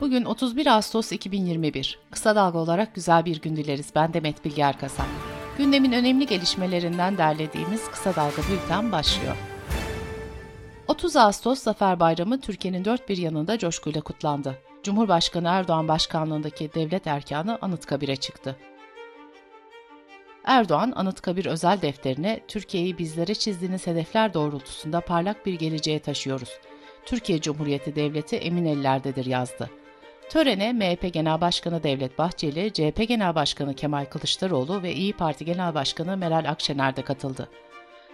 Bugün 31 Ağustos 2021. Kısa dalga olarak güzel bir gün dileriz. Ben Demet Bilge Erkasap. Gündemin önemli gelişmelerinden derlediğimiz Kısa Dalga Bülten başlıyor. 30 Ağustos Zafer Bayramı Türkiye'nin dört bir yanında coşkuyla kutlandı. Cumhurbaşkanı Erdoğan başkanlığındaki devlet erkanı Anıtkabir'e çıktı. Erdoğan, Anıtkabir özel defterine Türkiye'yi bizlere çizdiğiniz hedefler doğrultusunda parlak bir geleceğe taşıyoruz. Türkiye Cumhuriyeti Devleti emin ellerdedir yazdı. Törene MHP Genel Başkanı Devlet Bahçeli, CHP Genel Başkanı Kemal Kılıçdaroğlu ve İyi Parti Genel Başkanı Meral Akşener de katıldı.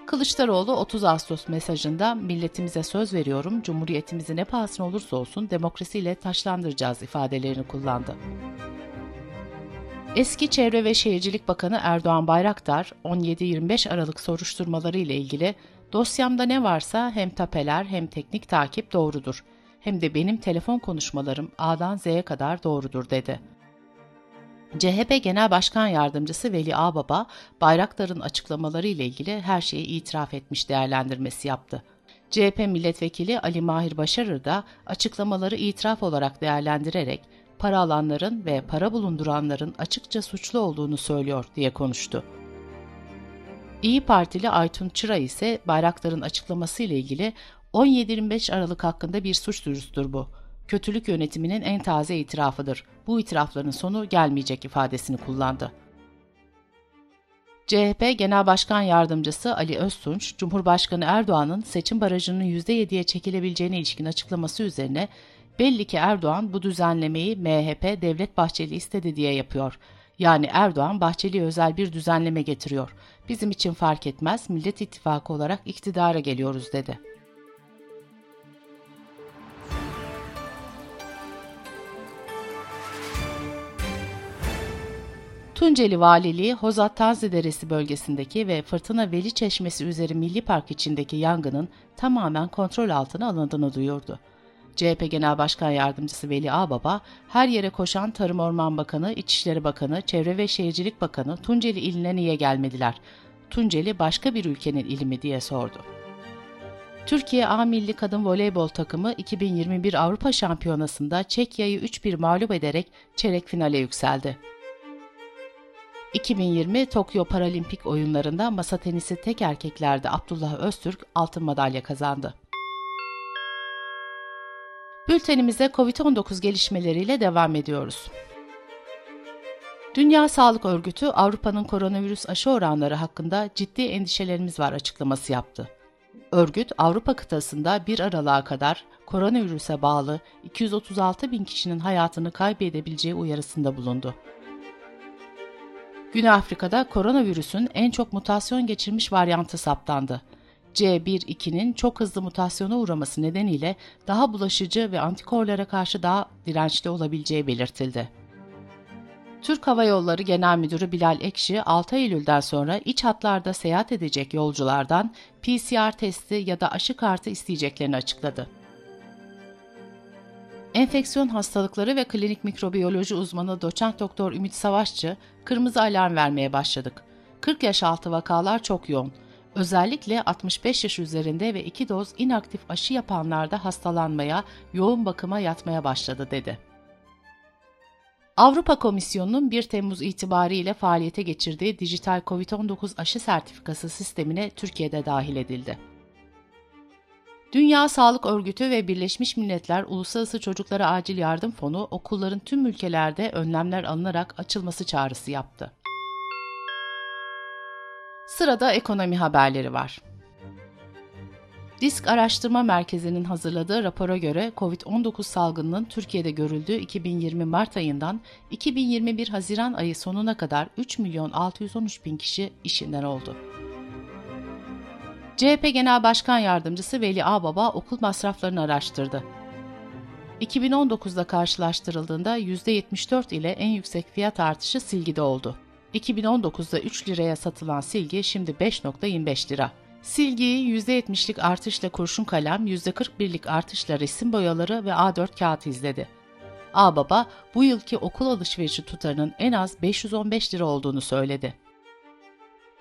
Kılıçdaroğlu 30 Ağustos mesajında milletimize söz veriyorum, cumhuriyetimizi ne pahasına olursa olsun demokrasiyle taşlandıracağız ifadelerini kullandı. Eski Çevre ve Şehircilik Bakanı Erdoğan Bayraktar, 17-25 Aralık soruşturmaları ile ilgili dosyamda ne varsa hem tapeler hem teknik takip doğrudur hem de benim telefon konuşmalarım A'dan Z'ye kadar doğrudur dedi. CHP Genel Başkan Yardımcısı Veli Ağbaba, Bayraktar'ın açıklamaları ile ilgili her şeyi itiraf etmiş değerlendirmesi yaptı. CHP Milletvekili Ali Mahir Başarır da açıklamaları itiraf olarak değerlendirerek para alanların ve para bulunduranların açıkça suçlu olduğunu söylüyor diye konuştu. İyi Partili Aytun Çıra ise Bayraktar'ın açıklaması ile ilgili 17-25 Aralık hakkında bir suç duyurusudur bu. Kötülük yönetiminin en taze itirafıdır. Bu itirafların sonu gelmeyecek ifadesini kullandı. CHP Genel Başkan Yardımcısı Ali Öztunç, Cumhurbaşkanı Erdoğan'ın seçim barajının %7'ye çekilebileceğine ilişkin açıklaması üzerine belli ki Erdoğan bu düzenlemeyi MHP Devlet Bahçeli istedi diye yapıyor. Yani Erdoğan Bahçeli'ye özel bir düzenleme getiriyor. Bizim için fark etmez, Millet İttifakı olarak iktidara geliyoruz dedi. Tunceli Valiliği, Hozat Tazi Deresi bölgesindeki ve Fırtına Veli Çeşmesi üzeri Milli Park içindeki yangının tamamen kontrol altına alındığını duyurdu. CHP Genel Başkan Yardımcısı Veli Ağbaba, her yere koşan Tarım Orman Bakanı, İçişleri Bakanı, Çevre ve Şehircilik Bakanı Tunceli iline niye gelmediler? Tunceli başka bir ülkenin ili mi diye sordu. Türkiye A Milli Kadın Voleybol takımı 2021 Avrupa Şampiyonası'nda Çekya'yı 3-1 mağlup ederek çeyrek finale yükseldi. 2020 Tokyo Paralimpik oyunlarında masa tenisi tek erkeklerde Abdullah Öztürk altın madalya kazandı. Bültenimize COVID-19 gelişmeleriyle devam ediyoruz. Dünya Sağlık Örgütü Avrupa'nın koronavirüs aşı oranları hakkında ciddi endişelerimiz var açıklaması yaptı. Örgüt, Avrupa kıtasında 1 Aralık'a kadar koronavirüse bağlı 236 bin kişinin hayatını kaybedebileceği uyarısında bulundu. Güney Afrika'da koronavirüsün en çok mutasyon geçirmiş varyantı saptandı. C1-2'nin çok hızlı mutasyona uğraması nedeniyle daha bulaşıcı ve antikorlara karşı daha dirençli olabileceği belirtildi. Türk Hava Yolları Genel Müdürü Bilal Ekşi, 6 Eylül'den sonra iç hatlarda seyahat edecek yolculardan PCR testi ya da aşı kartı isteyeceklerini açıkladı. Enfeksiyon hastalıkları ve klinik mikrobiyoloji uzmanı doçent doktor Ümit Savaşçı, kırmızı alarm vermeye başladık. 40 yaş altı vakalar çok yoğun. Özellikle 65 yaş üzerinde ve 2 doz inaktif aşı yapanlarda hastalanmaya, yoğun bakıma yatmaya başladı dedi. Avrupa Komisyonu'nun 1 Temmuz itibariyle faaliyete geçirdiği dijital COVID-19 aşı sertifikası sistemine Türkiye'de dahil edildi. Dünya Sağlık Örgütü ve Birleşmiş Milletler Uluslararası Çocuklara Acil Yardım Fonu okulların tüm ülkelerde önlemler alınarak açılması çağrısı yaptı. Sırada ekonomi haberleri var. Disk Araştırma Merkezi'nin hazırladığı rapora göre COVID-19 salgınının Türkiye'de görüldüğü 2020 Mart ayından 2021 Haziran ayı sonuna kadar 3 milyon 613 bin kişi işinden oldu. CHP Genel Başkan Yardımcısı Veli Ağbaba okul masraflarını araştırdı. 2019'da karşılaştırıldığında %74 ile en yüksek fiyat artışı silgide oldu. 2019'da 3 liraya satılan silgi şimdi 5.25 lira. Silgiyi %70'lik artışla kurşun kalem, %41'lik artışla resim boyaları ve A4 kağıt izledi. Ağbaba bu yılki okul alışverişi tutarının en az 515 lira olduğunu söyledi.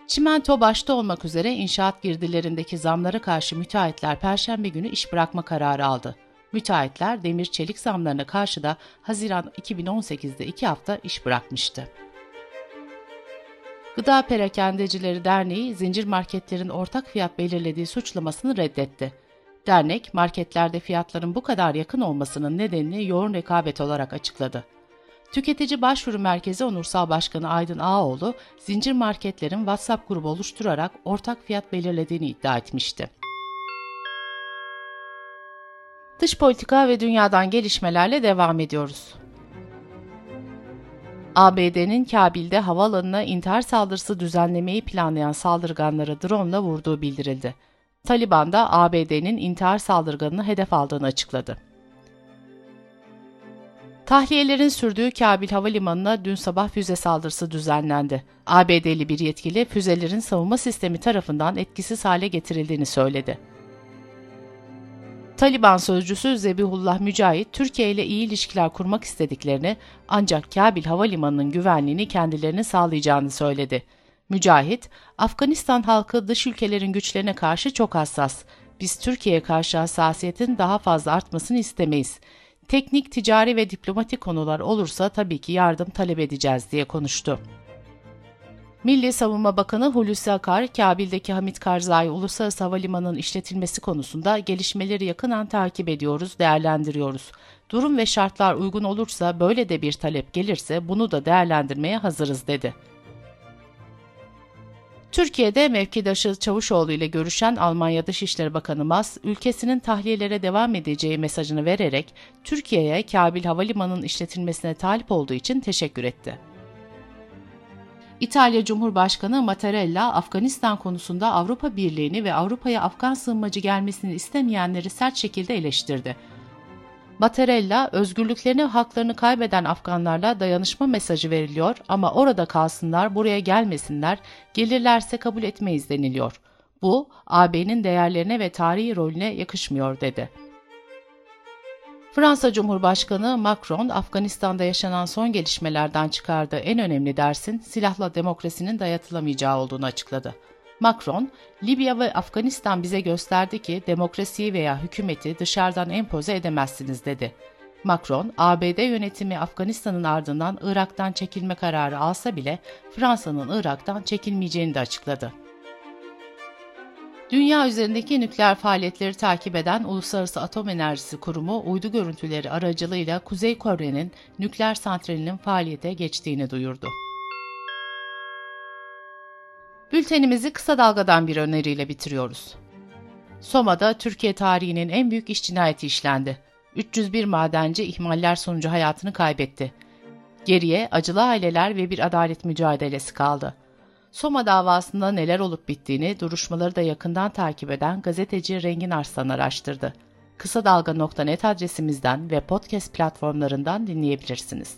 Çimento başta olmak üzere inşaat girdilerindeki zamlara karşı müteahhitler perşembe günü iş bırakma kararı aldı. Müteahhitler demir çelik zamlarına karşı da Haziran 2018'de iki hafta iş bırakmıştı. Gıda Perakendecileri Derneği zincir marketlerin ortak fiyat belirlediği suçlamasını reddetti. Dernek, marketlerde fiyatların bu kadar yakın olmasının nedenini yoğun rekabet olarak açıkladı. Tüketici Başvuru Merkezi Onursal Başkanı Aydın Ağoğlu, zincir marketlerin WhatsApp grubu oluşturarak ortak fiyat belirlediğini iddia etmişti. Dış politika ve dünyadan gelişmelerle devam ediyoruz. ABD'nin Kabil'de havaalanına intihar saldırısı düzenlemeyi planlayan saldırganlara drone ile vurduğu bildirildi. Taliban da ABD'nin intihar saldırganını hedef aldığını açıkladı. Tahliyelerin sürdüğü Kabil Havalimanı'na dün sabah füze saldırısı düzenlendi. ABD'li bir yetkili füzelerin savunma sistemi tarafından etkisiz hale getirildiğini söyledi. Taliban sözcüsü Zebihullah Mücahit, Türkiye ile iyi ilişkiler kurmak istediklerini ancak Kabil Havalimanı'nın güvenliğini kendilerine sağlayacağını söyledi. Mücahit, Afganistan halkı dış ülkelerin güçlerine karşı çok hassas. Biz Türkiye'ye karşı hassasiyetin daha fazla artmasını istemeyiz. Teknik, ticari ve diplomatik konular olursa tabii ki yardım talep edeceğiz diye konuştu. Milli Savunma Bakanı Hulusi Akar, Kabil'deki Hamit Karzai Uluslararası Havalimanı'nın işletilmesi konusunda gelişmeleri yakından takip ediyoruz, değerlendiriyoruz. Durum ve şartlar uygun olursa böyle de bir talep gelirse bunu da değerlendirmeye hazırız dedi. Türkiye'de mevkidaşı Çavuşoğlu ile görüşen Almanya Dışişleri Bakanı Mas, ülkesinin tahliyelere devam edeceği mesajını vererek Türkiye'ye Kabil Havalimanı'nın işletilmesine talip olduğu için teşekkür etti. İtalya Cumhurbaşkanı Mattarella, Afganistan konusunda Avrupa Birliği'ni ve Avrupa'ya Afgan sığınmacı gelmesini istemeyenleri sert şekilde eleştirdi. Mattarella, özgürlüklerini, haklarını kaybeden Afganlarla dayanışma mesajı veriliyor ama orada kalsınlar, buraya gelmesinler, gelirlerse kabul etmeyiz deniliyor. Bu, AB'nin değerlerine ve tarihi rolüne yakışmıyor dedi. Fransa Cumhurbaşkanı Macron, Afganistan'da yaşanan son gelişmelerden çıkardığı en önemli dersin silahla demokrasinin dayatılamayacağı olduğunu açıkladı. Macron, Libya ve Afganistan bize gösterdi ki demokrasiyi veya hükümeti dışarıdan empoze edemezsiniz dedi. Macron, ABD yönetimi Afganistan'ın ardından Irak'tan çekilme kararı alsa bile Fransa'nın Irak'tan çekilmeyeceğini de açıkladı. Dünya üzerindeki nükleer faaliyetleri takip eden Uluslararası Atom Enerjisi Kurumu uydu görüntüleri aracılığıyla Kuzey Kore'nin nükleer santralinin faaliyete geçtiğini duyurdu. Bültenimizi kısa dalgadan bir öneriyle bitiriyoruz. Soma'da Türkiye tarihinin en büyük iş cinayeti işlendi. 301 madenci ihmaller sonucu hayatını kaybetti. Geriye acılı aileler ve bir adalet mücadelesi kaldı. Soma davasında neler olup bittiğini duruşmaları da yakından takip eden gazeteci Rengin Arslan araştırdı. Kısa Dalga.net adresimizden ve podcast platformlarından dinleyebilirsiniz.